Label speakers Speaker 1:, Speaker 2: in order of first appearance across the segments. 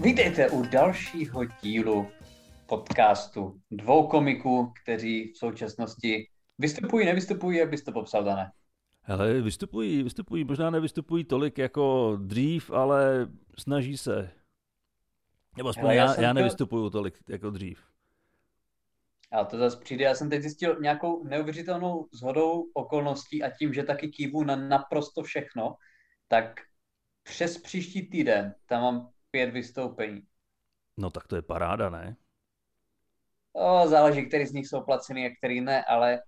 Speaker 1: Vítejte u dalšího dílu podcastu dvou komiků, kteří v současnosti vystupují, nevystupují, jak bys to popsal, Dané?
Speaker 2: Hele, vystupují, vystupují, možná nevystupují tolik jako dřív, ale snaží se. Nebo aspoň Hele, já, já, já nevystupuju tolik jako dřív.
Speaker 1: A to zase přijde, já jsem teď zjistil nějakou neuvěřitelnou zhodou okolností a tím, že taky kývu na naprosto všechno, tak přes příští týden tam mám pět vystoupení.
Speaker 2: No tak to je paráda, ne?
Speaker 1: O, záleží, který z nich jsou placený a který ne, ale...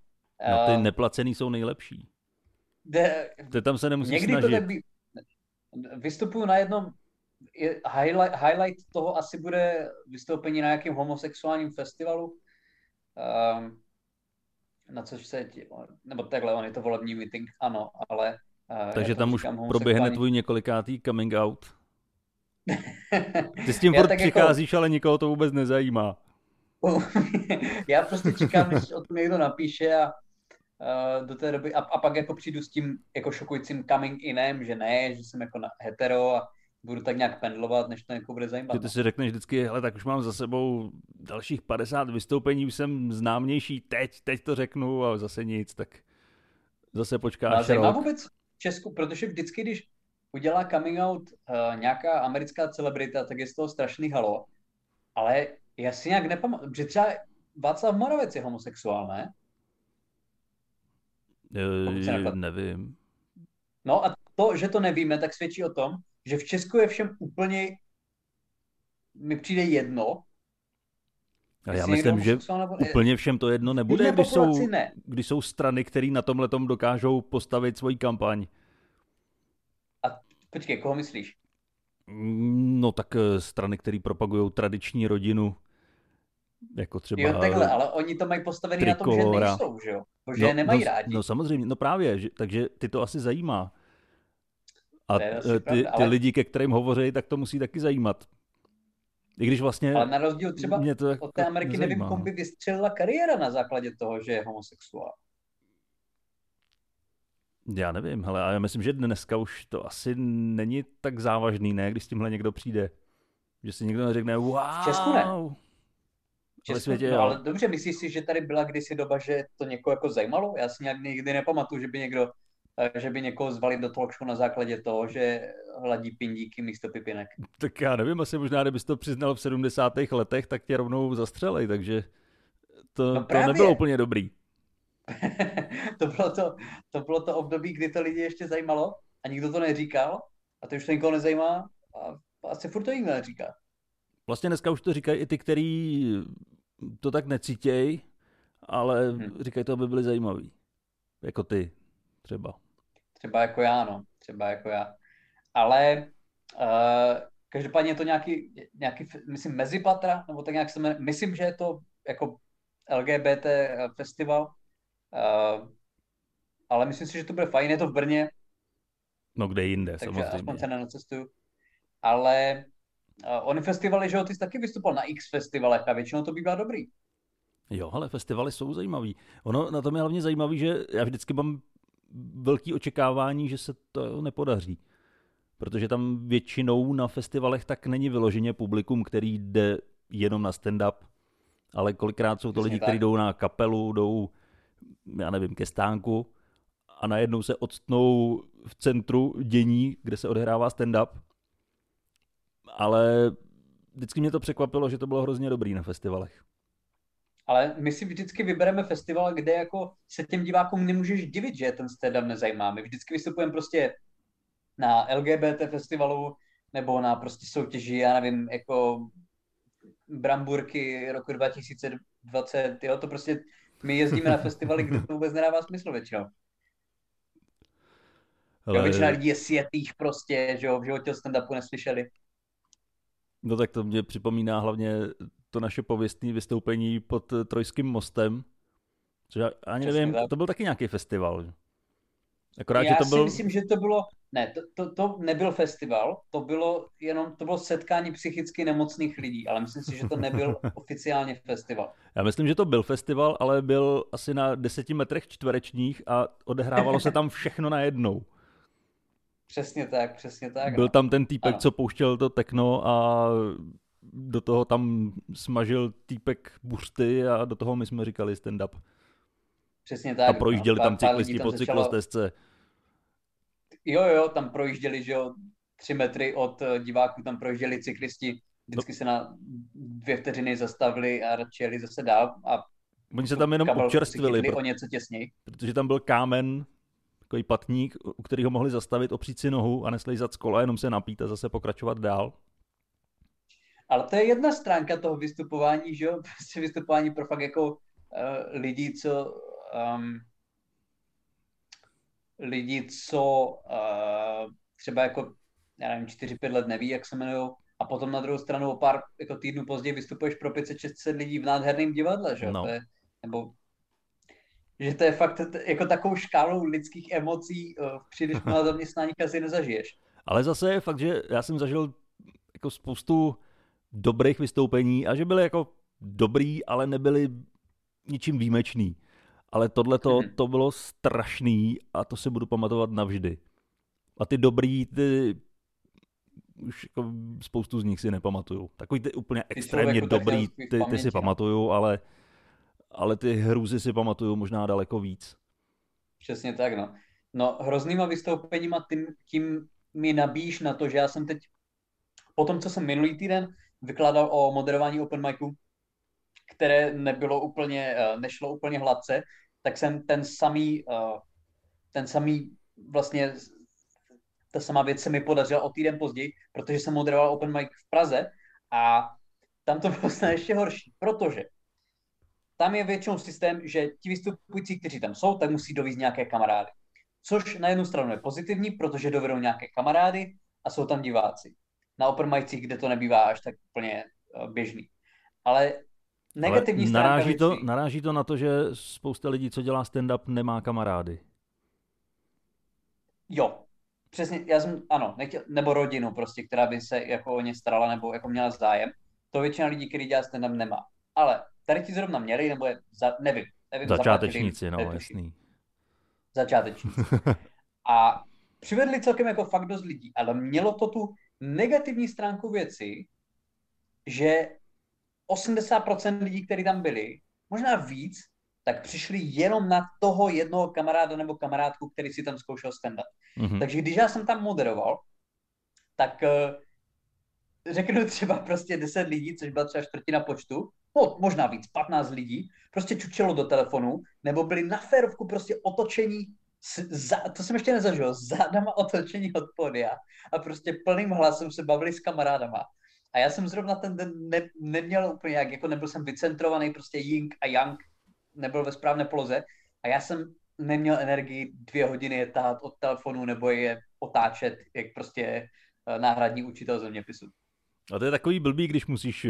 Speaker 2: No ty uh, neplacený jsou nejlepší. De, ty tam se nemusíš někdy snažit. To nebý...
Speaker 1: Vystupuju na jednom... Highlight, highlight toho asi bude vystoupení na nějakém homosexuálním festivalu. Um, na což se... Nebo takhle, on je to volební meeting, ano, ale...
Speaker 2: Uh, Takže tam už proběhne tvůj několikátý coming out. Ty s tím furt jako- přicházíš, jako... ale nikoho to vůbec nezajímá.
Speaker 1: já prostě čekám, než o tom někdo napíše a uh, do té doby a, a pak jako přijdu s tím jako šokujícím coming inem, že ne, že jsem jako na hetero a budu tak nějak pendlovat, než to jako bude zajímat.
Speaker 2: Ty si řekneš vždycky, hele, tak už mám za sebou dalších 50 vystoupení, už jsem známější, teď, teď to řeknu a zase nic, tak zase počkáš no,
Speaker 1: zajímá vůbec Česku, protože vždycky, když udělá coming out uh, nějaká americká celebrita, tak je z toho strašný halo. Ale já si nějak nepamatuju, že třeba Václav Moravec je homosexuál, ne?
Speaker 2: Je, nevím.
Speaker 1: No a to, že to nevíme, tak svědčí o tom, že v Česku je všem úplně, mi přijde jedno.
Speaker 2: Ale já myslím, že nebo... úplně všem to jedno nebude, když jsou, ne. když jsou strany, které na tomhle dokážou postavit svoji kampaň.
Speaker 1: Počkej, koho myslíš?
Speaker 2: No tak eh, strany, které propagují tradiční rodinu, jako třeba...
Speaker 1: Jo, takhle, ale oni to mají postavený na tom, že nejsou, že jo? Že no,
Speaker 2: nemají
Speaker 1: no, rádi.
Speaker 2: No samozřejmě, no právě, že, takže ty to asi zajímá. A ty, ty, ale... lidi, ke kterým hovoří, tak to musí taky zajímat. I když vlastně...
Speaker 1: Ale na rozdíl třeba mě to od té Ameriky nezajímá. nevím, komu by vystřelila kariéra na základě toho, že je homosexuál.
Speaker 2: Já nevím, hele, a já myslím, že dneska už to asi není tak závažný, ne, když s tímhle někdo přijde. Že si někdo neřekne, wow.
Speaker 1: V Česku ne. V Česku, světě, no, ale dobře, myslíš si, že tady byla kdysi doba, že to někoho jako zajímalo? Já si nějak nikdy nepamatuju, že by někdo eh, že by někoho zvali do talk show na základě toho, že hladí pindíky místo pipinek.
Speaker 2: Tak já nevím, asi možná, kdybys to přiznal v 70. letech, tak tě rovnou zastřelej, takže to, no to nebylo úplně dobrý.
Speaker 1: to, bylo to, to bylo to období, kdy to lidi ještě zajímalo a nikdo to neříkal a to už to nikoho nezajímá a asi furt to nikdo neříká.
Speaker 2: Vlastně dneska už to říkají i ty, kteří to tak necítějí, ale hmm. říkají to, aby byli zajímaví. Jako ty třeba.
Speaker 1: Třeba jako já, no. Třeba jako já. Ale uh, každopádně je to nějaký, nějaký, myslím, mezipatra, nebo tak nějak se jmenuje, myslím, že je to jako LGBT festival, Uh, ale myslím si, že to bude fajn, je to v Brně.
Speaker 2: No kde jinde,
Speaker 1: takže
Speaker 2: samozřejmě.
Speaker 1: aspoň se nenacestuju. Ale uh, ony festivaly, že jo, ty jsi taky vystupoval na X festivalech a většinou to bývá dobrý.
Speaker 2: Jo, ale festivaly jsou zajímavý. Ono na tom je hlavně zajímavý, že já vždycky mám velký očekávání, že se to nepodaří. Protože tam většinou na festivalech tak není vyloženě publikum, který jde jenom na stand-up, ale kolikrát jsou to Přesně lidi, kteří jdou na kapelu, jdou já nevím, ke stánku a najednou se odstnou v centru dění, kde se odehrává stand-up. Ale vždycky mě to překvapilo, že to bylo hrozně dobrý na festivalech.
Speaker 1: Ale my si vždycky vybereme festival, kde jako se těm divákům nemůžeš divit, že je ten stand-up nezajímá. My vždycky vystupujeme prostě na LGBT festivalu nebo na prostě soutěži, já nevím, jako Bramburky roku 2020, jo, to prostě my jezdíme na festivaly, kde to vůbec nedává smysl většinou. Ale... většina lidí je světých prostě, že jo, v životě stand-upu neslyšeli.
Speaker 2: No tak to mě připomíná hlavně to naše pověstné vystoupení pod Trojským mostem. Což já ani Přesně nevím, tak. to byl taky nějaký festival.
Speaker 1: Akorát, Já že to si byl... myslím, že to bylo, ne, to, to, to nebyl festival, to bylo jenom, to bylo setkání psychicky nemocných lidí, ale myslím si, že to nebyl oficiálně festival.
Speaker 2: Já myslím, že to byl festival, ale byl asi na deseti metrech čtverečních a odehrávalo se tam všechno najednou.
Speaker 1: Přesně tak, přesně tak.
Speaker 2: Byl
Speaker 1: no.
Speaker 2: tam ten týpek,
Speaker 1: Ano.
Speaker 2: co pouštěl to tekno a do toho tam smažil týpek buřty a do toho my jsme říkali stand-up.
Speaker 1: Přesně tak.
Speaker 2: A projížděli
Speaker 1: no.
Speaker 2: tam cyklisti po
Speaker 1: začalo-
Speaker 2: cyklostezce.
Speaker 1: Jo, jo, tam projížděli, že jo, tři metry od eh, diváků, tam projížděli cyklisti, vždycky se na dvě vteřiny zastavili a radši jeli zase dál a
Speaker 2: Oni se tam jenom občerstvili, pro-
Speaker 1: o něco těsněji.
Speaker 2: protože tam byl kámen, takový patník, u kterého mohli zastavit, opřít si nohu a neslejzat z kola, jenom se napít a zase pokračovat dál.
Speaker 1: Ale to je jedna stránka toho vystupování, že jo, prostě vystupování pro fakt jako uh, lidi, co um, lidi, co uh, třeba jako, já nevím, 4-5 let neví, jak se jmenují, a potom na druhou stranu o pár jako týdnů později vystupuješ pro 500-600 lidí v nádherném divadle, že
Speaker 2: No.
Speaker 1: to je, nebo že to je fakt jako takovou škálou lidských emocí v příliš mnoha zaměstnáních asi nezažiješ.
Speaker 2: Ale zase je fakt, že já jsem zažil jako spoustu dobrých vystoupení a že byly jako dobrý, ale nebyly ničím výjimečný. Ale tohle to,
Speaker 1: Mhm.
Speaker 2: to bylo strašný a to si budu pamatovat navždy. A ty dobrý, ty už jako spoustu z nich si nepamatuju. Takový ty úplně
Speaker 1: Ty
Speaker 2: extrémně
Speaker 1: jako tak
Speaker 2: dobrý,
Speaker 1: jenom v
Speaker 2: ty, ty
Speaker 1: paměti,
Speaker 2: si
Speaker 1: no.
Speaker 2: pamatuju, ale, ale ty hrůzy si pamatuju možná daleko víc.
Speaker 1: Přesně tak, no. No, hroznýma vystoupeníma tím, tím mi nabíjíš na to, že já jsem teď, po tom, co jsem minulý týden vykládal o moderování open micu, které nebylo úplně, eh, nešlo úplně hladce, tak jsem ten samý, eh, ten samý vlastně, ta samá věc se mi podařila o týden později, protože jsem moderoval open mic v Praze a tam to bylo snad ještě horší, protože tam je většinou systém, že ti vystupující, kteří tam jsou, tak musí dovízt nějaké kamarády. Což na jednu stranu je pozitivní, protože dovedou nějaké kamarády a jsou tam diváci. Na open micích, kde to nebývá až tak úplně uh, běžný. Ale negativní
Speaker 2: ale
Speaker 1: stránka
Speaker 2: naráží to,
Speaker 1: věcí,
Speaker 2: naráží to na to, že spousta lidí, co dělá stand-up, nemá kamarády.
Speaker 1: jo, přesně, já jsem, ano, nechtěl, nebo rodinu prostě, která by se jako o ně starala nebo jako měla zájem. To většina lidí, který dělá stand-up, nemá. Ale tady ti zrovna měli, nebo je, za, nevím, nevím,
Speaker 2: Začátečníci,
Speaker 1: zaplatili,
Speaker 2: no jasný.
Speaker 1: začátečníci. A přivedli celkem jako fakt dost lidí, ale mělo to tu negativní stránku věci, že 80% lidí, kteří tam byli, možná víc, tak přišli jenom na toho jednoho kamaráda nebo kamarádku, který si tam zkoušel stand-up.
Speaker 2: Mhm.
Speaker 1: Takže když já jsem tam moderoval, tak eh, řeknu třeba prostě 10 lidí, což byla třeba čtvrtina počtu, no, možná víc, 15 lidí, prostě čučelo do telefonu, nebo byli na férovku prostě otočení, s, za, to jsem ještě nezažil, zádama otočení od podia a prostě plným hlasem se bavili s kamarádama. A já jsem zrovna ten den ne, neměl úplně jak, jako nebyl jsem vycentrovaný, prostě ying a yang, nebyl ve správné poloze a já jsem neměl energii dvě hodiny je tahat od telefonu nebo je otáčet, jak prostě eh, náhradní učitel zeměpisu.
Speaker 2: A to je takový blbý, když musíš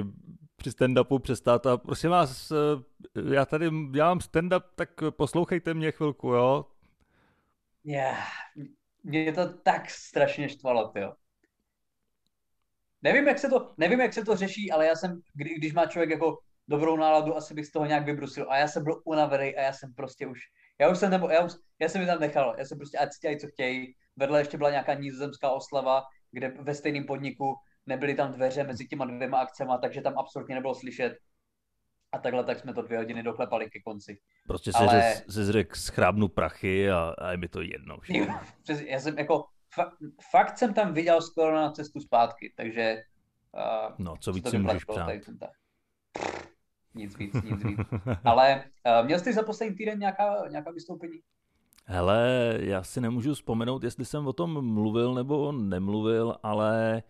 Speaker 2: při stand-upu přestát a prosím vás, eh, já tady dělám stand-up, tak poslouchejte mě chvilku, jo?
Speaker 1: Yeah. Mě to tak strašně štvalo, jo. Nevím, jak se to, nevím, jak se to řeší, ale já jsem, kdy, když má člověk jako dobrou náladu, asi bych z toho nějak vybrusil. A já jsem byl unavený a já jsem prostě už, já už jsem, nebo, já, už, já jsem mi tam nechal, já jsem prostě, ať si dělají, co chtějí. Vedle ještě byla nějaká nizozemská oslava, kde ve stejném podniku nebyly tam dveře mezi těma dvěma akcema, takže tam absolutně nebylo slyšet. A takhle tak jsme to dvě hodiny doklepali ke konci.
Speaker 2: Prostě si
Speaker 1: Ale-
Speaker 2: si řekl, schrábnu prachy a, a je mi to jedno. Všechno.
Speaker 1: já jsem jako, fa, fakt jsem tam viděl skoro na cestu zpátky, takže uh,
Speaker 2: No, co víc si můžeš přát.
Speaker 1: Nic víc, nic víc. Ale uh, měl jsi za poslední týden nějaká, nějaká vystoupení?
Speaker 2: Hele, já si nemůžu vzpomenout, jestli jsem o tom mluvil nebo nemluvil, ale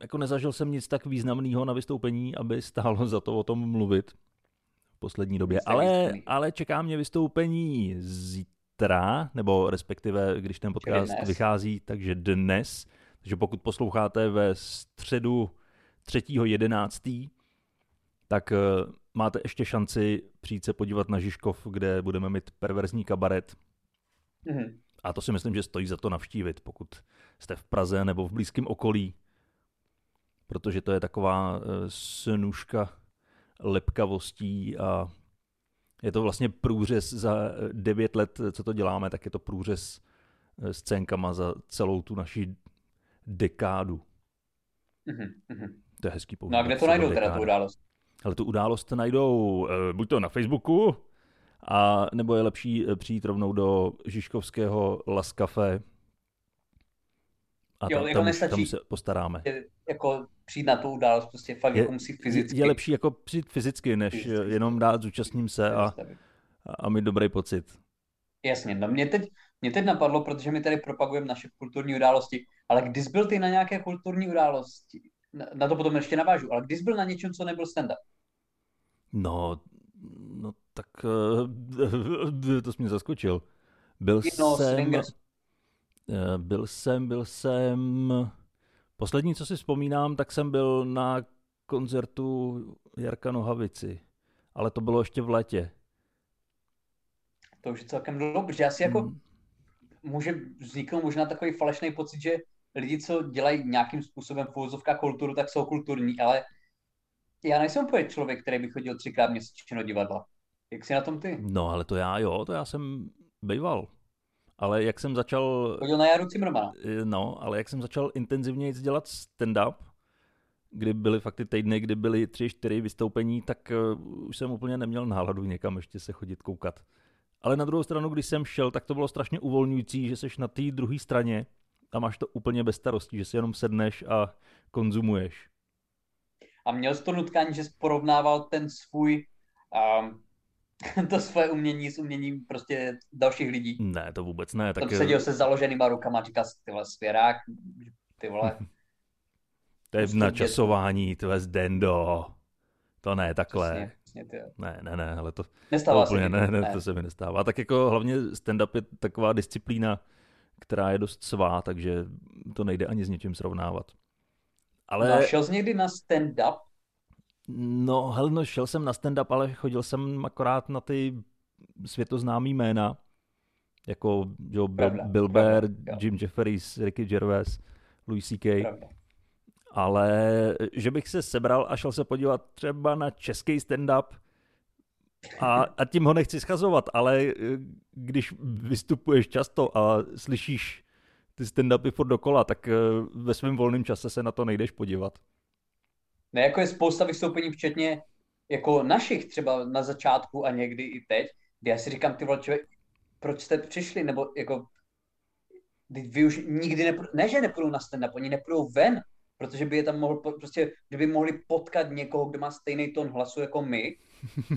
Speaker 2: jako nezažil jsem nic tak významného na vystoupení, aby stálo za to o tom mluvit v poslední době. Ale, ale čeká mě vystoupení zítra, nebo respektive, když ten podcast
Speaker 1: dnes.
Speaker 2: vychází, takže dnes. Takže pokud posloucháte ve středu 3.11., tak eh, máte ještě šanci přijít se podívat na Žižkov, kde budeme mít perverzní kabaret.
Speaker 1: Mhm.
Speaker 2: A to si myslím, že stojí za to navštívit, pokud jste v Praze nebo v blízkém okolí, protože to je taková eh, snůžka lepkavostí a je to vlastně průřez za eh, devět let, co to děláme, tak je to průřez eh, scénkama za celou tu naši dekádu.
Speaker 1: Mm-hmm.
Speaker 2: To je hezký použít.
Speaker 1: No a kde to najdou teda tu událost?
Speaker 2: Ale tu událost najdou buď to na Facebooku, a nebo je lepší přijít rovnou do Žižkovského Las Cafe a
Speaker 1: jo,
Speaker 2: tam,
Speaker 1: jako
Speaker 2: tam,
Speaker 1: nestačí,
Speaker 2: tam se postaráme.
Speaker 1: Je, jako přijít na tu událost, prostě fakt
Speaker 2: je,
Speaker 1: jako musí fyzicky.
Speaker 2: Je lepší jako přijít fyzicky, než fyzicky. jenom dát zúčastním se a, a mít dobrý pocit.
Speaker 1: Jasně, no mě teď, mě teď napadlo, protože my tady propagujeme naše kulturní události, ale když byl ty na nějaké kulturní události, na, na to potom ještě navážu, ale když byl na něčem, co nebyl stand-up?
Speaker 2: No, no tak to jsi mě zaskočil. Byl
Speaker 1: no,
Speaker 2: jsem...
Speaker 1: Swingers.
Speaker 2: Eh, byl jsem, byl jsem... Poslední, co si vzpomínám, tak jsem byl na koncertu Jarka Nohavici, ale to bylo ještě v létě.
Speaker 1: To už je celkem dlouho, protože asi jako hmm. může vzniknout možná takový falešný pocit, že lidi, co dělají nějakým způsobem v kulturu, tak jsou kulturní, ale já nejsem úplně člověk, který by chodil třikrát měsíčně do divadla. Jak jsi na tom ty?
Speaker 2: No, ale to já jo, to já jsem býval. Ale jak jsem začal...
Speaker 1: Chodil na Jaru Cimrmana.
Speaker 2: No, ale jak jsem začal intenzivně dělat stand-up, kdy byly fakt ty týdny, kdy byly tři, čtyři vystoupení, tak uh, už jsem úplně neměl náladu někam ještě se chodit koukat. Ale na druhou stranu, když jsem šel, tak to bylo strašně uvolňující, že jsi na té druhé straně a máš to úplně bez starostí, že si jenom sedneš a konzumuješ.
Speaker 1: A měl jsi to nutkání, že jsi porovnával ten svůj um, to své umění s uměním prostě dalších lidí.
Speaker 2: Ne, to vůbec ne.
Speaker 1: Tak... Tam seděl se založenýma rukama říkal ty vole, svěrák, ty vole.
Speaker 2: to je prostě načasování, ty vole, Dendo. To ne, takhle. Přesně. Ne, ne, ne, ale to,
Speaker 1: nestává
Speaker 2: to úplně, ne, ne, ne, to se mi nestává. Tak jako hlavně stand-up je taková disciplína, která je dost svá, takže to nejde ani s něčím srovnávat.
Speaker 1: Ale... No, šel jsi někdy na stand-up?
Speaker 2: No, hel, no, šel jsem na stand-up, ale chodil jsem akorát na ty světoznámý jména, jako jo, Bill, pravda, Bill Bear, pravda, Jim Jefferies, Ricky Gervais, Louis C.K. Pravda. Ale že bych se sebral a šel se podívat třeba na český stand-up, a, a tím ho nechci schazovat, ale eh, když vystupuješ často a slyšíš ty stand-upy furt dokola, tak eh, ve svém volném čase se na to nejdeš podívat.
Speaker 1: Ne, jako je spousta vystoupení, včetně jako našich třeba na začátku a někdy i teď, kdy já si říkám, ty vole, člověk, proč jste přišli, nebo jako, vy už nikdy nepůjdou, ne, že nepůjdou na stand-up, oni nepůjdou ven, protože by je tam mohl, prostě, kdyby mohli potkat někoho, kdo má stejný tón hlasu jako my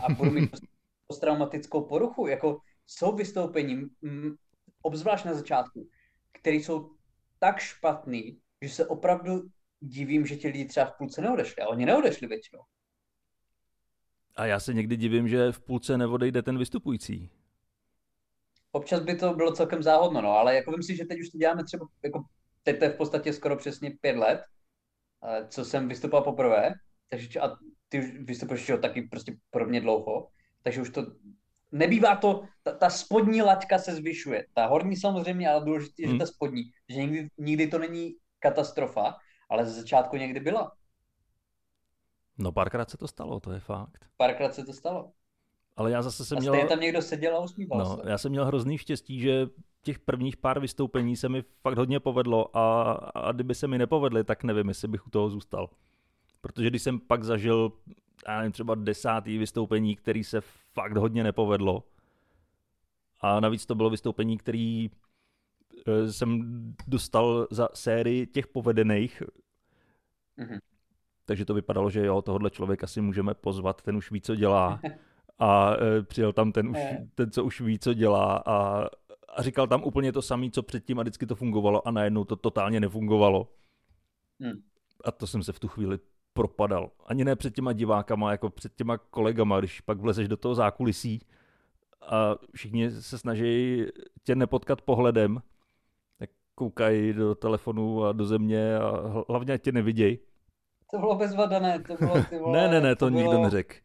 Speaker 1: a budou mít prostě posttraumatickou poruchu, jako jsou vystoupení, obzvlášť na začátku, které jsou tak špatný, že se opravdu divím, že ti lidi třeba v půlce neodešli. A oni neodešli většinou.
Speaker 2: A já se někdy divím, že v půlce neodejde ten vystupující.
Speaker 1: Občas by to bylo celkem záhodno, no, ale jako myslím, že teď už to děláme třeba, jako teď to je v podstatě skoro přesně pět let, co jsem vystupoval poprvé, takže a ty už vystupuješ taky prostě podobně dlouho, takže už to nebývá to, ta, ta spodní laťka se zvyšuje. Ta horní samozřejmě, ale důležité je, hmm. že ta spodní, že nikdy, nikdy to není katastrofa, ale ze začátku někdy byla.
Speaker 2: No párkrát se to stalo, to je fakt.
Speaker 1: Párkrát se to stalo.
Speaker 2: Ale já zase jsem
Speaker 1: a
Speaker 2: měl...
Speaker 1: tam někdo seděl a usmíval
Speaker 2: no,
Speaker 1: se.
Speaker 2: Já jsem měl hrozný štěstí, že těch prvních pár vystoupení se mi fakt hodně povedlo a, a kdyby se mi nepovedly, tak nevím, jestli bych u toho zůstal. Protože když jsem pak zažil, já nevím, třeba desátý vystoupení, který se fakt hodně nepovedlo, a navíc to bylo vystoupení, který jsem dostal za sérii těch povedených. Mm-hmm. Takže to vypadalo, že jo, tohohle člověka si můžeme pozvat, ten už ví, co dělá. A e, přijel tam ten, už, ten, co už ví, co dělá. A, a říkal tam úplně to samé, co předtím a vždycky to fungovalo a najednou to totálně nefungovalo. Mm. A to jsem se v tu chvíli propadal. Ani ne před těma divákama, jako před těma kolegama, když pak vlezeš do toho zákulisí a všichni se snaží tě nepotkat pohledem, koukají do telefonu a do země a hlavně tě neviděj.
Speaker 1: To bylo bezvadané, to bylo ty vole,
Speaker 2: Ne, ne, ne, to, to nikdo bylo... neřekl.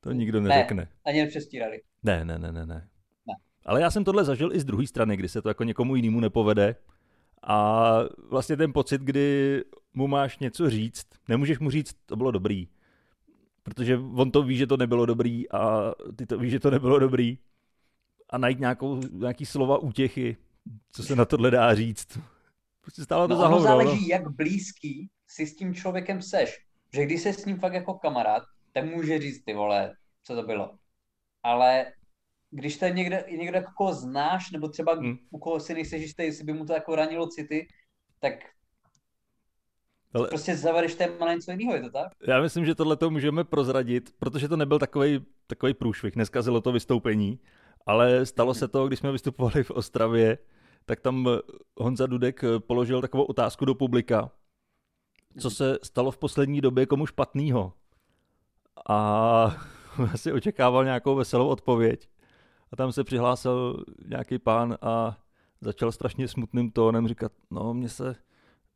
Speaker 2: To nikdo neřekne. Ne,
Speaker 1: ani nepřestírali.
Speaker 2: Ne, ne, ne, ne, ne. ne. Ale já jsem tohle zažil i z druhé strany, kdy se to jako někomu jinému nepovede. A vlastně ten pocit, kdy mu máš něco říct, nemůžeš mu říct, to bylo dobrý. Protože on to ví, že to nebylo dobrý a ty to víš, že to nebylo dobrý. A najít nějakou, nějaký slova útěchy, co se na tohle dá říct. Prostě stálo to
Speaker 1: no,
Speaker 2: za
Speaker 1: ono
Speaker 2: hovno,
Speaker 1: záleží,
Speaker 2: no.
Speaker 1: jak blízký si s tím člověkem seš. Že když se s ním fakt jako kamarád, tak může říct, ty vole, co to bylo. Ale když to je někde, někdo, jako koho znáš, nebo třeba hmm. u koho si nejseš jistý, jestli by mu to jako ranilo city, tak ale... Prostě zavedeš téma na něco jiného, je to tak?
Speaker 2: Já myslím, že tohle to můžeme prozradit, protože to nebyl takový takový průšvih, neskazilo to vystoupení, ale stalo se to, když jsme vystupovali v Ostravě, tak tam Honza Dudek položil takovou otázku do publika, co se stalo v poslední době komu špatného. A asi očekával nějakou veselou odpověď. A tam se přihlásil nějaký pán a začal strašně smutným tónem říkat, no mně se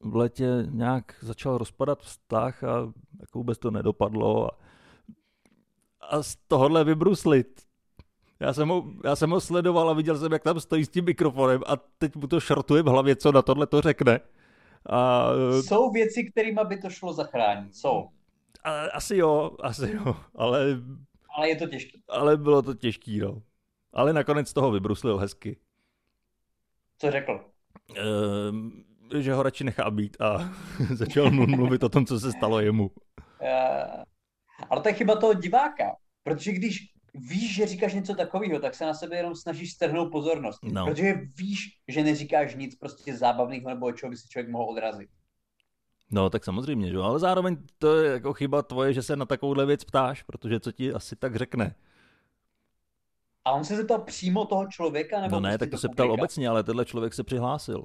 Speaker 2: v letě nějak začal rozpadat vztah a jako vůbec to nedopadlo. A, a z tohohle vybruslit. Já jsem, ho, já jsem ho sledoval a viděl jsem, jak tam stojí s tím mikrofonem a teď mu to šrotuje v hlavě, co na tohle to řekne.
Speaker 1: A, Jsou věci, kterými by to šlo zachránit. Jsou.
Speaker 2: A, asi jo, asi jo, ale...
Speaker 1: Ale je to těžké.
Speaker 2: Ale bylo to těžký, no. Ale nakonec toho vybruslil hezky.
Speaker 1: Co řekl?
Speaker 2: Ehm, že ho radši nechá být a začal mu mluvit o tom, co se stalo jemu.
Speaker 1: Uh, ale to je chyba toho diváka, protože když víš, že říkáš něco takového, tak se na sebe jenom snažíš strhnout pozornost. No. Protože víš, že neříkáš nic prostě zábavného nebo čeho by si člověk mohl odrazit.
Speaker 2: No, tak samozřejmě, že? ale zároveň to je jako chyba tvoje, že se na takovouhle věc ptáš, protože co ti asi tak řekne.
Speaker 1: A on se zeptal přímo toho člověka? Nebo
Speaker 2: no ne, prostě tak to se ptal obecně, ale tenhle člověk se přihlásil.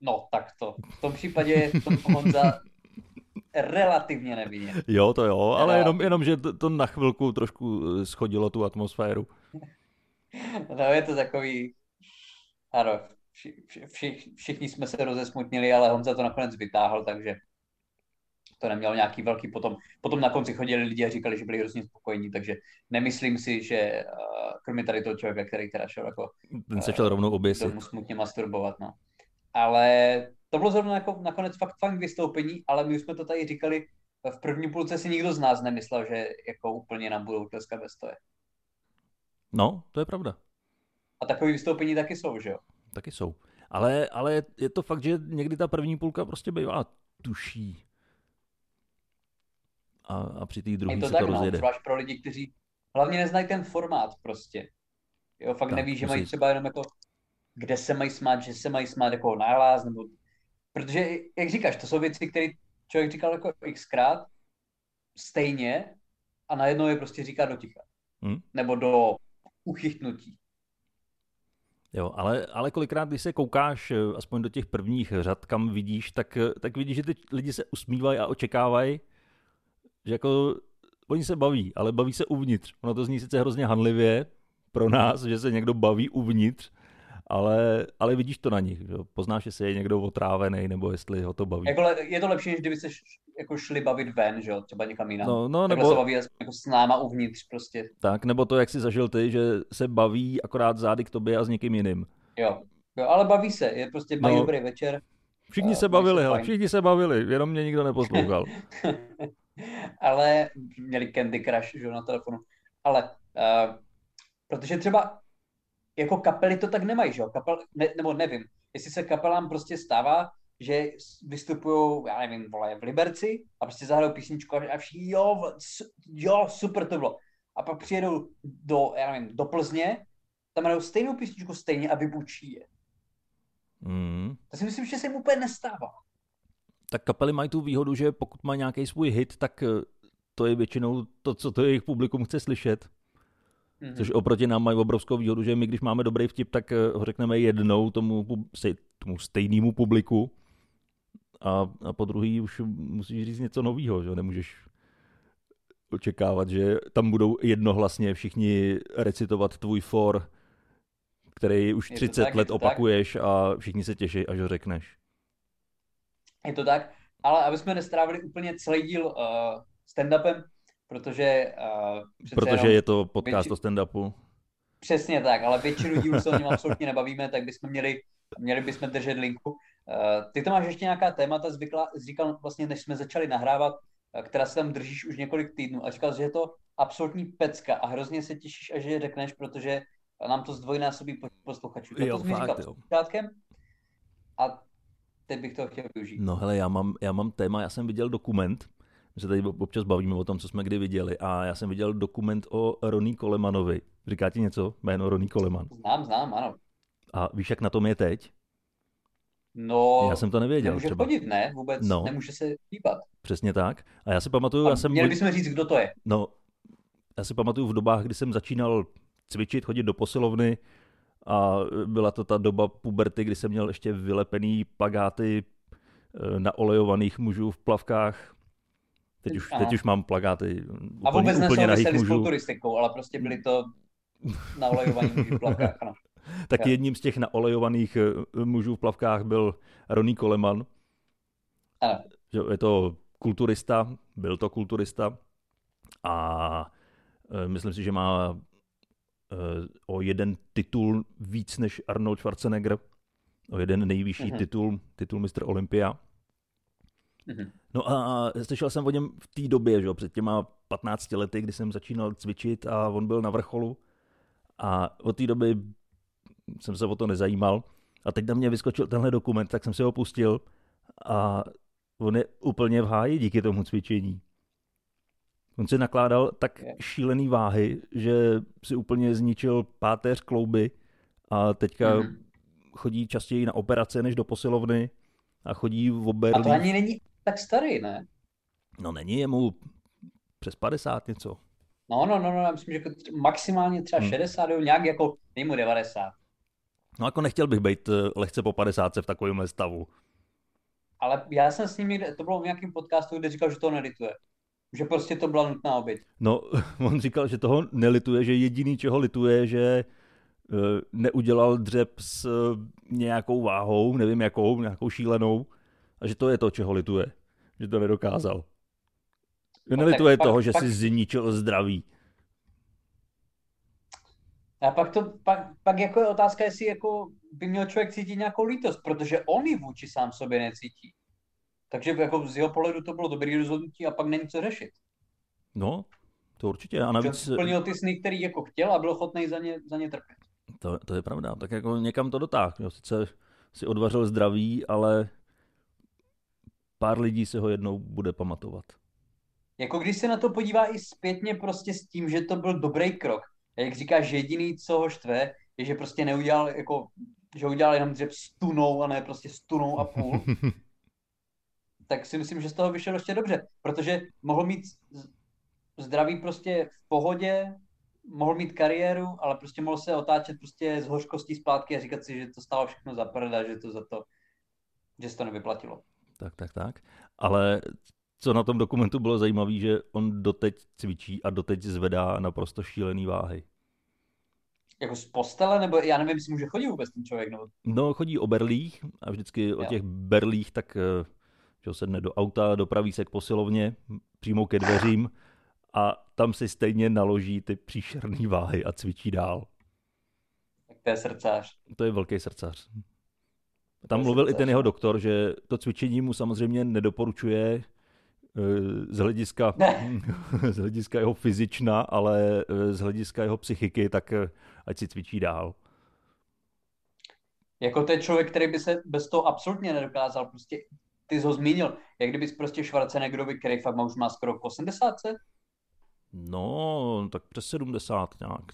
Speaker 1: No, tak to. V tom případě je to Honza relativně nevinně.
Speaker 2: Jo, to jo, ale jenom, jenom že to, to na chvilku trošku eh, schodilo tu atmosféru.
Speaker 1: No, je to takový... Ano, vši, vši, všichni jsme se rozesmutnili, ale Honza to nakonec vytáhl, takže to nemělo nějaký velký potom. Potom na konci chodili lidi a říkali, že byli hrozně spokojení, takže nemyslím si, že uh, kromě tady toho člověka, který teda šel jako...
Speaker 2: Ten se šel rovnou oběsit.
Speaker 1: Smutně masturbovat, no ale to bylo zrovna jako nakonec fakt fakt vystoupení, ale my už jsme to tady říkali, v první půlce si nikdo z nás nemyslel, že jako úplně nám budou tleskat ve stoje.
Speaker 2: No, to je pravda.
Speaker 1: A takové vystoupení taky jsou, že jo?
Speaker 2: Taky jsou. Ale, ale je to fakt, že někdy ta první půlka prostě bývá tuší. A, a při té druhé se
Speaker 1: tak,
Speaker 2: to no, rozjede.
Speaker 1: Zvlášť pro lidi, kteří hlavně neznají ten formát prostě. Jo, fakt tak, neví, že mají třeba jenom jako kde se mají smát, že se mají smát jako nálaz, nebo... Protože, jak říkáš, to jsou věci, které člověk říkal jako xkrát, stejně a najednou je prostě říká do ticha. Hmm? Nebo do uchytnutí.
Speaker 2: Jo, ale, ale kolikrát, když se koukáš eh, aspoň do těch prvních řad, kam vidíš, tak, eh, tak vidíš, že ty lidi se usmívají a očekávají, že jako oni se baví, ale baví se uvnitř. Ono to zní sice hrozně hanlivě pro nás, že se někdo baví uvnitř, ale, ale vidíš to na nich, že? poznáš, jestli je někdo otrávený, nebo jestli ho to baví.
Speaker 1: Jako, je to lepší, než kdyby se jako šli bavit ven, že jo, třeba někam jinam.
Speaker 2: No, no,
Speaker 1: nebo... se baví jako s náma uvnitř prostě.
Speaker 2: Tak, nebo to, jak jsi zažil ty, že se baví akorát zády k tobě a s někým jiným.
Speaker 1: Jo, jo ale baví se, je prostě mají no. dobrý večer.
Speaker 2: Všichni se bavili, hele, všichni se bavili, jenom mě nikdo neposlouchal.
Speaker 1: ale měli Candy Crush, že na telefonu. Ale uh, protože třeba jako kapely to tak nemají, že jo? Kapel, ne, nebo nevím, jestli se kapelám prostě stává, že vystupují, já nevím, vole, v Liberci a prostě zahrajou písničku a všichni, jo, jo, super to bylo. A pak přijedou do, já nevím, do Plzně, tam hrajou stejnou písničku stejně a vybučí je. Mm. To si myslím, že se jim úplně nestává.
Speaker 2: Tak kapely mají tu výhodu, že pokud má nějaký svůj hit, tak eh, to je většinou to, co to jejich publikum chce slyšet. Mm-hmm. Což oproti nám mají obrovskou výhodu, že my, když máme dobrý vtip, tak eh, ho řekneme jednou tomu, tomu stejnému publiku a, a po druhý už musíš říct něco nového, že nemůžeš očekávat, že tam budou jednohlasně všichni recitovat tvůj for, který už 30 tak, let opakuješ tak. a všichni se těší, až ho řekneš.
Speaker 1: Je to tak, ale aby jsme nestrávili úplně celý díl uh, stand-upem, protože... Uh,
Speaker 2: protože je to podcast větši... o stand-upu.
Speaker 1: Přesně tak, ale většinu dílů se o něm absolutně nebavíme, tak bychom měli, měli bychom držet linku. Uh, ty to máš ještě nějaká témata, zvykla, říkal vlastně, než jsme začali nahrávat, uh, která se tam držíš už několik týdnů a říkal, že je to absolutní pecka a hrozně se těšíš, až je řekneš, protože nám to zdvojnásobí posluchačů.
Speaker 2: To jo, to fakt, jo.
Speaker 1: Počátkem a teď bych to chtěl využít.
Speaker 2: No hele, já mám, já mám téma, já jsem viděl dokument, my se tady občas bavíme o tom, co jsme kdy viděli a já jsem viděl dokument o Roní Kolemanovi. Říká ti něco? Jméno Roní Koleman.
Speaker 1: Znám, znám, ano.
Speaker 2: A víš, jak na tom je teď?
Speaker 1: No,
Speaker 2: já jsem to nevěděl.
Speaker 1: Nemůže třeba. chodit, ne? Vůbec no. nemůže se dívat.
Speaker 2: Přesně tak. A já si pamatuju,
Speaker 1: a
Speaker 2: já jsem...
Speaker 1: Měli bychom říct, kdo to je.
Speaker 2: No, já si pamatuju v dobách, kdy jsem začínal cvičit, chodit do posilovny a byla to ta doba puberty, kdy jsem měl ještě vylepený plagáty eh, na olejovaných mužů v plavkách. Teď už, teď už mám plagáty úplně,
Speaker 1: A vůbec
Speaker 2: úplně
Speaker 1: mužů. s kulturistikou, ale prostě byly to na olejovaných mužů v plavkách, ano.
Speaker 2: tak ja. jedním z těch naolejovaných eh, mužů v plavkách byl Ronnie Coleman.
Speaker 1: Ano.
Speaker 2: Je to kulturista, byl to kulturista a eh, myslím si, že má eh, o jeden titul víc než Arnold Schwarzenegger, o jeden nejvyšší mm-hmm. titul, titul Mr. Olympia. Mm-hmm. No a slyšel jsem o něm v té době, že, před těma 15 lety, kdy jsem začínal cvičit a on byl na vrcholu. A od té doby jsem se o to nezajímal. A teď na mě vyskočil tenhle dokument, tak jsem si ho pustil a on je úplně v háji díky tomu cvičení. On si nakládal tak šílený váhy, že si úplně zničil páteř klouby a teďka mm-hmm. chodí častěji na operace než do posilovny a chodí v oberlí. A
Speaker 1: to ani není tak starý, ne?
Speaker 2: No není, je mu přes 50 něco.
Speaker 1: No, no, no, no já myslím, že maximálně třeba hmm. 60, nějak jako, nejmu 90.
Speaker 2: No jako nechtěl bych být eh, lehce po 50 v takovémhle stavu.
Speaker 1: Ale já jsem s ním to bylo v nějakém podcastu, kde říkal, že to nelituje. Že prostě to byla nutná oběť.
Speaker 2: No, on říkal, že toho nelituje, že jediný, čeho lituje, že uh, neudělal dřep s uh, nějakou váhou, nevím jakou, nějakou šílenou, a že to je to, čeho lituje. Že to nedokázal. Že no, nelituje toho, pak, že pak... si zničil zdraví.
Speaker 1: A pak, to, pak, pak jako je otázka, jestli jako by měl člověk cítit nějakou lítost, protože on ji vůči sám sobě necítí. Takže jako z jeho pohledu to bylo dobrý rozhodnutí a pak není co řešit.
Speaker 2: No, to určitě. A navíc...
Speaker 1: Splnil ty sny, který jako chtěl a byl ochotný za ně, za ně trpět.
Speaker 2: To, to je pravda. Tak jako někam to dotáhl. Sice si odvařil zdraví, ale pár lidí se ho jednou bude pamatovat.
Speaker 1: Jako když se na to podívá i zpětně prostě s tím, že to byl dobrý krok, a jak říkáš, jediný, co ho štve, je, že prostě neudělal, jako, že udělal jenom dřep s tunou a ne prostě s tunou a půl. tak si myslím, že z toho vyšel ještě dobře, protože mohl mít zdraví prostě v pohodě, mohl mít kariéru, ale prostě mohl se otáčet prostě z hořkostí zpátky a říkat si, že to stalo všechno za prda, že to za to, že se to nevyplatilo.
Speaker 2: Tak, tak, tak. Ale co na tom dokumentu bylo zajímavé, že on doteď cvičí a doteď zvedá naprosto šílený váhy.
Speaker 1: Jako z postele, nebo já nevím, jestli může chodit vůbec ten člověk? Nebo...
Speaker 2: No, chodí o berlích a vždycky jo. o těch berlích tak eh, že sedne do auta, dopraví se k posilovně, přímo ke dveřím a tam si stejně naloží ty příšerné váhy a cvičí dál.
Speaker 1: Tak to je srdcař.
Speaker 2: To je velký srdcař. Tam mluvil i ten jeho doktor, že to cvičení mu samozřejmě nedoporučuje Eh, z hlediska, z hlediska jeho fyzična, ale eh, z hlediska jeho psychiky, tak eh, ať si cvičí dál.
Speaker 1: Jako ten člověk, který by se bez toho absolutně nedokázal, prostě ty jsi ho zmínil, jak kdybys prostě Schwarzeneggerovi, který fakt má, už má skoro 80?
Speaker 2: No, tak přes 70 nějak.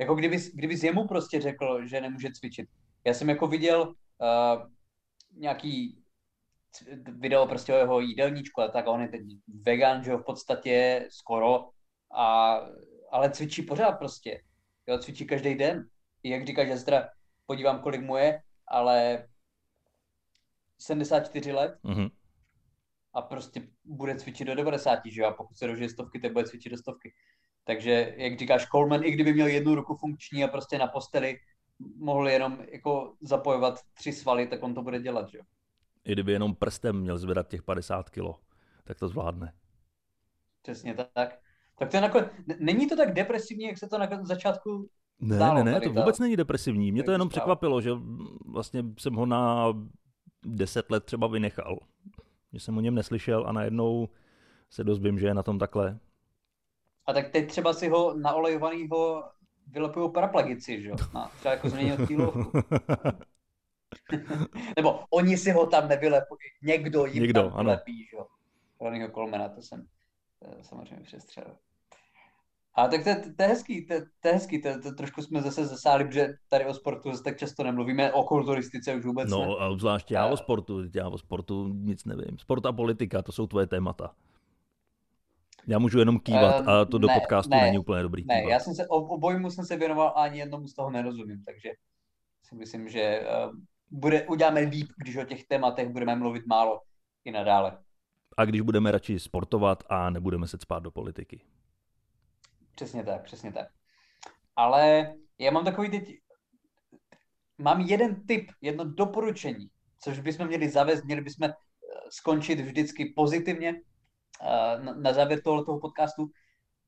Speaker 1: Jako kdybys, kdybys jemu prostě řekl, že nemůže cvičit. Já jsem jako viděl uh, nějaký video prostě o jeho jídelníčku a tak, a on je teď vegan, že jo, v podstatě skoro, a, ale cvičí pořád prostě. Jo, cvičí každý den. I jak říká, že teda podívám, kolik mu je, ale 74 let mm-hmm. a prostě bude cvičit do 90, že jo, a pokud se dožije stovky, tak bude cvičit do stovky. Takže, jak říkáš, Coleman, i kdyby měl jednu ruku funkční a prostě na posteli mohl jenom jako zapojovat tři svaly, tak on to bude dělat, že jo.
Speaker 2: I kdyby jenom prstem měl zvedat těch 50 kilo, tak to zvládne.
Speaker 1: Přesně tak. Tak to je nakonec, není to tak depresivní, jak se to na začátku
Speaker 2: ne, ne, ne, to vůbec není depresivní. Mě to jenom překvapilo, že vlastně jsem ho na 10 let třeba vynechal. Že jsem o něm neslyšel a najednou se dozvím, že je na tom takhle.
Speaker 1: A tak teď třeba si ho naolejovanýho vylepují paraplegici, že jo? No, třeba jako změnil kýlovku. Nebo oni si ho tam nevylepují, někdo jim
Speaker 2: Někdo,
Speaker 1: tam
Speaker 2: ano.
Speaker 1: vylepí, že jo? Ronnieho Colmana, to jsem eh, samozřejmě přestřelil. A tak to, je- to je hezký, to, to je hezký, to, to, trošku jsme zase zasáli, protože tady o sportu zase tak často nemluvíme, o kulturistice už vůbec ne.
Speaker 2: No a zvlášť já
Speaker 1: A-
Speaker 2: o sportu, já o sportu nic nevím. Sport a politika, to jsou tvoje témata. Já můžu jenom kývat
Speaker 1: Ehm,
Speaker 2: a to do
Speaker 1: ne,
Speaker 2: podcastu
Speaker 1: ne,
Speaker 2: není úplně dobrý
Speaker 1: Ne,
Speaker 2: kývat.
Speaker 1: já jsem se, obojmu jsem se věnoval a ani jednomu z toho nerozumím, takže si myslím, že uh, bude, uděláme líp, když o těch tématech budeme mluvit málo i nadále.
Speaker 2: A když budeme radši sportovat a nebudeme se spát do politiky.
Speaker 1: Přesně tak, přesně tak. Ale já mám takový teď, mám jeden tip, jedno doporučení, což bychom měli zavést, měli bychom eh, skončit vždycky pozitivně eh, na, na závěr tohoto podcastu.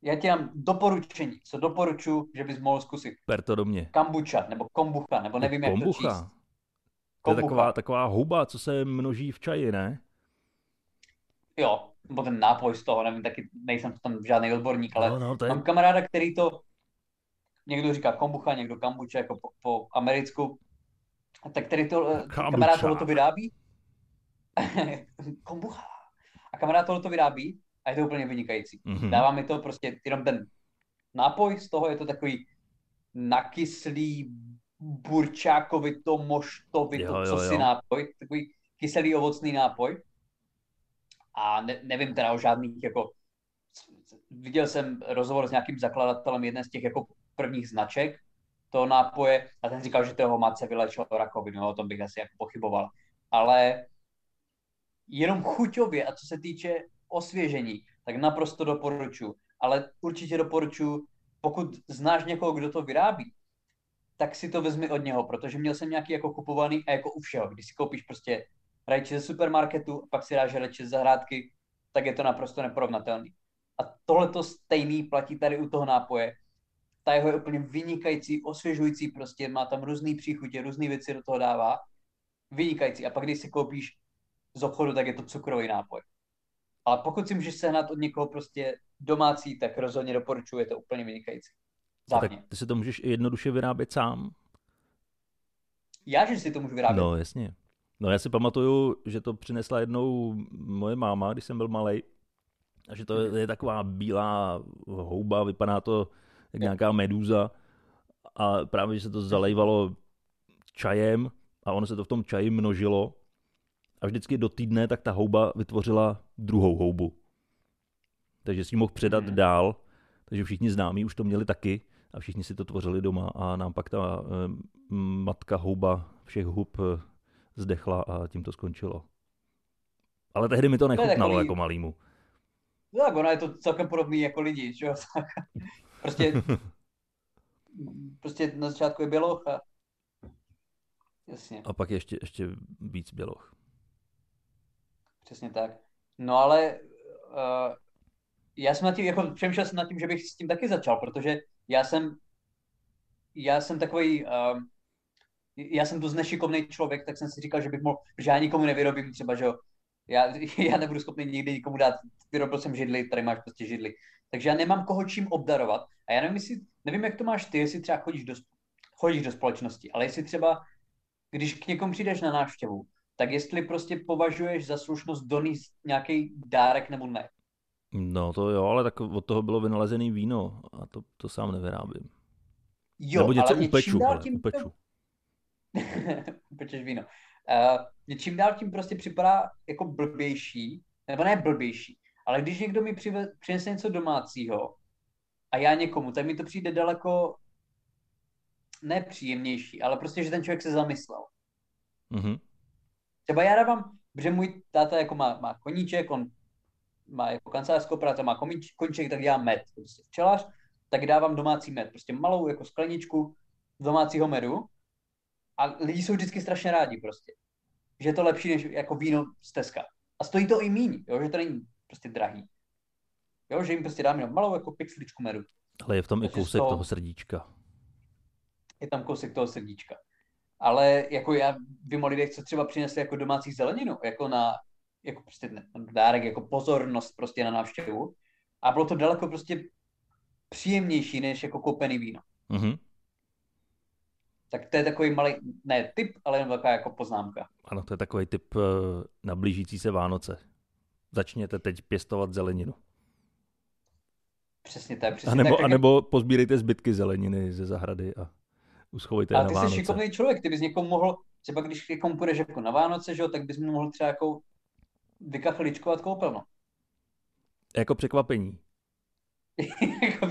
Speaker 1: Já ti dám doporučení, co doporučuji, že bys mohl zkusit.
Speaker 2: Per to do mě.
Speaker 1: Kambuča, nebo kombucha, nebo nevím, jak to číst.
Speaker 2: Kombucha. To je
Speaker 1: Kombucha.
Speaker 2: taková, taková huba, co se množí v čaji, ne?
Speaker 1: Jo, nebo ten nápoj z toho, nevím, taky nejsem v tom žádný odborník, ale
Speaker 2: no, no, je...
Speaker 1: mám kamaráda, který to, někdo říká kombucha, někdo kambuča, jako po, po americku, a tak který to, eh,
Speaker 2: Kombucha.
Speaker 1: kamarád tohle to vyrábí. kombucha. A kamarád tohle to vyrábí a je to úplně vynikající.
Speaker 2: Mhm.
Speaker 1: Dává mi to prostě jenom ten nápoj, z toho je to takový nakyslý, burčákovito, moštovito,
Speaker 2: Jo, jo,
Speaker 1: co si nápoj, takový kyselý ovocný nápoj. A ne, nevím teda o žádných, jako, viděl jsem rozhovor s nějakým zakladatelem jedné z těch jako prvních značek toho nápoje a ten říkal, že toho matce vylečil rakovinu, no, o tom bych asi jako pochyboval. Ale jenom chuťově a co se týče osvěžení, tak naprosto doporučuji. Ale určitě doporučuji, pokud znáš někoho, kdo to vyrábí, tak si to vezmi od něho, protože měl jsem nějaký jako kupovaný a jako u všeho. Když si koupíš prostě rajči ze supermarketu a pak si dáš rajči z zahrádky, tak je to naprosto neporovnatelný. A tohle to stejný platí tady u toho nápoje. Ta jeho je úplně vynikající, osvěžující prostě, má tam různý příchutě, různé věci do toho dává. Vynikající. A pak když si koupíš z obchodu, tak je to cukrový nápoj. Ale pokud si můžeš sehnat od někoho prostě domácí, tak rozhodně doporučuji, je to úplně vynikající.
Speaker 2: Tak ty si to můžeš i jednoduše vyrábět sám.
Speaker 1: Já, že si to můžu vyrábět.
Speaker 2: No, jasně. No já si pamatuju, že to přinesla jednou moje máma, když jsem byl malý. A že to je taková bílá houba, vypadá to jak nějaká medúza. A právě, že se to zalejvalo čajem a ono se to v tom čaji množilo. A vždycky do týdne tak ta houba vytvořila druhou houbu. Takže si ji mohl předat
Speaker 1: Mhm.
Speaker 2: dál. Takže všichni známí už to měli taky a všichni si to tvořili doma a nám pak ta eh, matka houba všech hub eh, zdechla a tím to skončilo. Ale tehdy mi to nechutnalo
Speaker 1: takový-
Speaker 2: jako malýmu.
Speaker 1: No, tak ono je to celkem podobný jako lidi, že jo? prostě, prostě na začátku je běloch a jasně,
Speaker 2: A pak ještě, ještě víc běloch.
Speaker 1: Přesně tak. No ale uh, já jsem nad tím, jako přemýšlel jsem nad tím, že bych s tím taky začal, protože já jsem, já jsem takový, uh, já jsem dost nešikovný člověk, tak jsem si říkal, že bych mohl, že já nikomu nevyrobím třeba, že jo, já, já nebudu schopný nikdy nikomu dát, vyrobil jsem židli, tady máš prostě židli. Takže já nemám koho čím obdarovat. A já nevím, jestli, nevím, jak to máš ty, jestli třeba chodíš do, chodíš do společnosti, ale jestli třeba, když k někomu přijdeš na návštěvu, tak jestli prostě považuješ za slušnost donést nějaký dárek nebo ne.
Speaker 2: No to jo, ale tak od toho bylo vynalezený víno a to, to sám nevyrábím.
Speaker 1: Jo,
Speaker 2: Nebo něco
Speaker 1: ale
Speaker 2: upeču, ale
Speaker 1: tím
Speaker 2: upeču.
Speaker 1: Upečeš víno. Uh, mě čím dál tím prostě připadá jako blbější, nebo ne blbější, ale když někdo mi přive, přinese něco domácího a já někomu, tak mi to přijde daleko nepříjemnější, ale prostě, že ten člověk se zamyslel.
Speaker 2: Mhm.
Speaker 1: Třeba já dávám, protože můj táta jako má, má koníček, on má jako kancelářskou práci, má koníč, koníček, tak dělá med, prostě včelař, tak dávám domácí med, prostě malou jako skleničku domácího medu a lidi jsou vždycky strašně rádi prostě. Že je to lepší než jako víno z Teska. A stojí to i míň, jo, že to není prostě drahý. Jo, že jim prostě dám jenom malou jako pixličku medu.
Speaker 2: Ale je v tom i
Speaker 1: Takže z
Speaker 2: kousek
Speaker 1: toho-
Speaker 2: toho srdíčka.
Speaker 1: Je tam kousek toho srdíčka. Ale jako já vím o lidech, co třeba přinesli jako domácí zeleninu, jako na, jako prostě dárek, jako pozornost prostě na návštěvu. A bylo to daleko prostě příjemnější, než jako koupený víno.
Speaker 2: Mm-hmm.
Speaker 1: Tak to je takový malý, ne tip, ale jen taková jako poznámka.
Speaker 2: Ano, to je takový tip uh, na blížící se Vánoce. Začněte teď pěstovat zeleninu.
Speaker 1: Přesně tak. Přesně
Speaker 2: a nebo,
Speaker 1: tak,
Speaker 2: a nebo pozbírejte zbytky zeleniny ze zahrady a uschovejte na
Speaker 1: ty jsi šikovný člověk, ty bys někomu mohl, třeba když někomu půjdeš jako na Vánoce, že jo, tak bys mu mohl třeba jako vykachličkovat koupelnu.
Speaker 2: Jako překvapení.
Speaker 1: jako,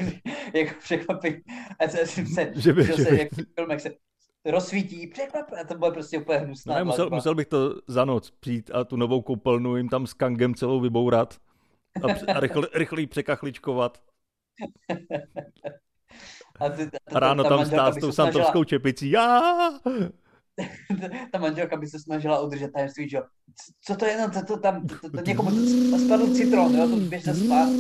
Speaker 1: jako překvapení. A se, se, se,
Speaker 2: Že by-
Speaker 1: že se,
Speaker 2: by-
Speaker 1: jak se rozsvítí, překvap, a to bude prostě úplně hnusná
Speaker 2: No ne, musel, musel bych to za noc přijít a tu novou koupelnu jim tam s kangem celou vybourat a, a rychle, rychlý překachličkovat.
Speaker 1: A, ty,
Speaker 2: A ráno
Speaker 1: ta
Speaker 2: tam stát s tou
Speaker 1: se snažila-
Speaker 2: santovskou čepicí. Já!
Speaker 1: ta manželka by se snažila udržet tajemství, že Co to je, no, to, to tam, to, to, to někomu spadl citron, jo, to běž se spát.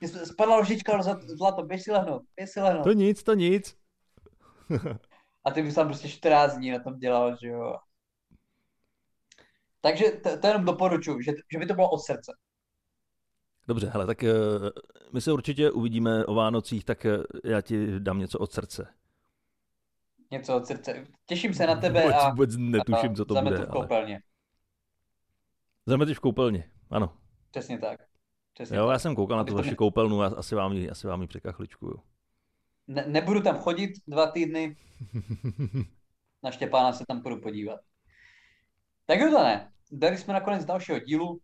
Speaker 1: Mně spadla ložička zlato, běž si lehnout, běž si lehnout.
Speaker 2: To nic, to nic.
Speaker 1: A ty bys tam prostě 14 dní na tom dělal, že jo. Takže to, to jenom doporučuji, že, že by to bylo od srdce.
Speaker 2: Dobře, hele, tak eh, my se určitě uvidíme o Vánocích, tak eh, já ti dám něco od srdce.
Speaker 1: Něco od srdce. Těším se na tebe
Speaker 2: vůbec,
Speaker 1: a,
Speaker 2: vůbec netuším, co to bude.
Speaker 1: v
Speaker 2: Ale...
Speaker 1: koupelně.
Speaker 2: Zameteš v koupelně, ano.
Speaker 1: Přesně tak. Přesně
Speaker 2: Jo,
Speaker 1: tak.
Speaker 2: já jsem koukal na tu vaši
Speaker 1: mě-
Speaker 2: koupelnu a asi vám ji, asi vám ji překachličkuju.
Speaker 1: Ne, nebudu tam chodit dva týdny, na Štěpána se tam půjdu podívat. Tak jo, to ne. Dali jsme nakonec dalšího dílu.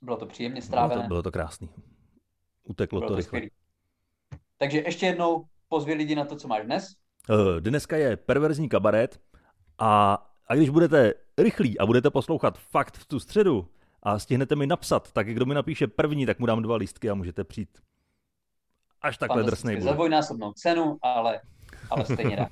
Speaker 1: Bylo to příjemně
Speaker 2: Bylo
Speaker 1: strávené.
Speaker 2: to, bylo to krásný. Uteklo
Speaker 1: Bylo
Speaker 2: to
Speaker 1: to
Speaker 2: rychle.
Speaker 1: skvělý. Takže ještě jednou pozvi lidi na to, co máš dnes.
Speaker 2: Eh, Dneska je perverzní kabaret a, a když budete rychlí a budete poslouchat fakt v tu středu a stihnete mi napsat, tak kdo mi napíše první, tak mu dám dva lístky a můžete přijít. Až takhle drsnej
Speaker 1: Za
Speaker 2: budu.
Speaker 1: dvojnásobnou cenu, ale, ale stejně rád.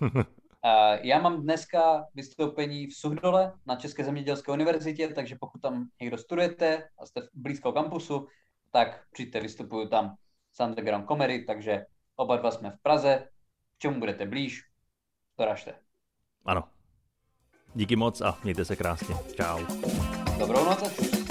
Speaker 1: Já mám dneska vystoupení v Suhdole na České zemědělské univerzitě, takže pokud tam někdo studujete a jste blízko kampusu, tak přijďte, vystupuju tam s Underground Comedy, takže oba dva jsme v Praze. K čemu budete blíž, doražte.
Speaker 2: Ano. Díky moc a mějte se krásně. Čau.
Speaker 1: Dobrou noc.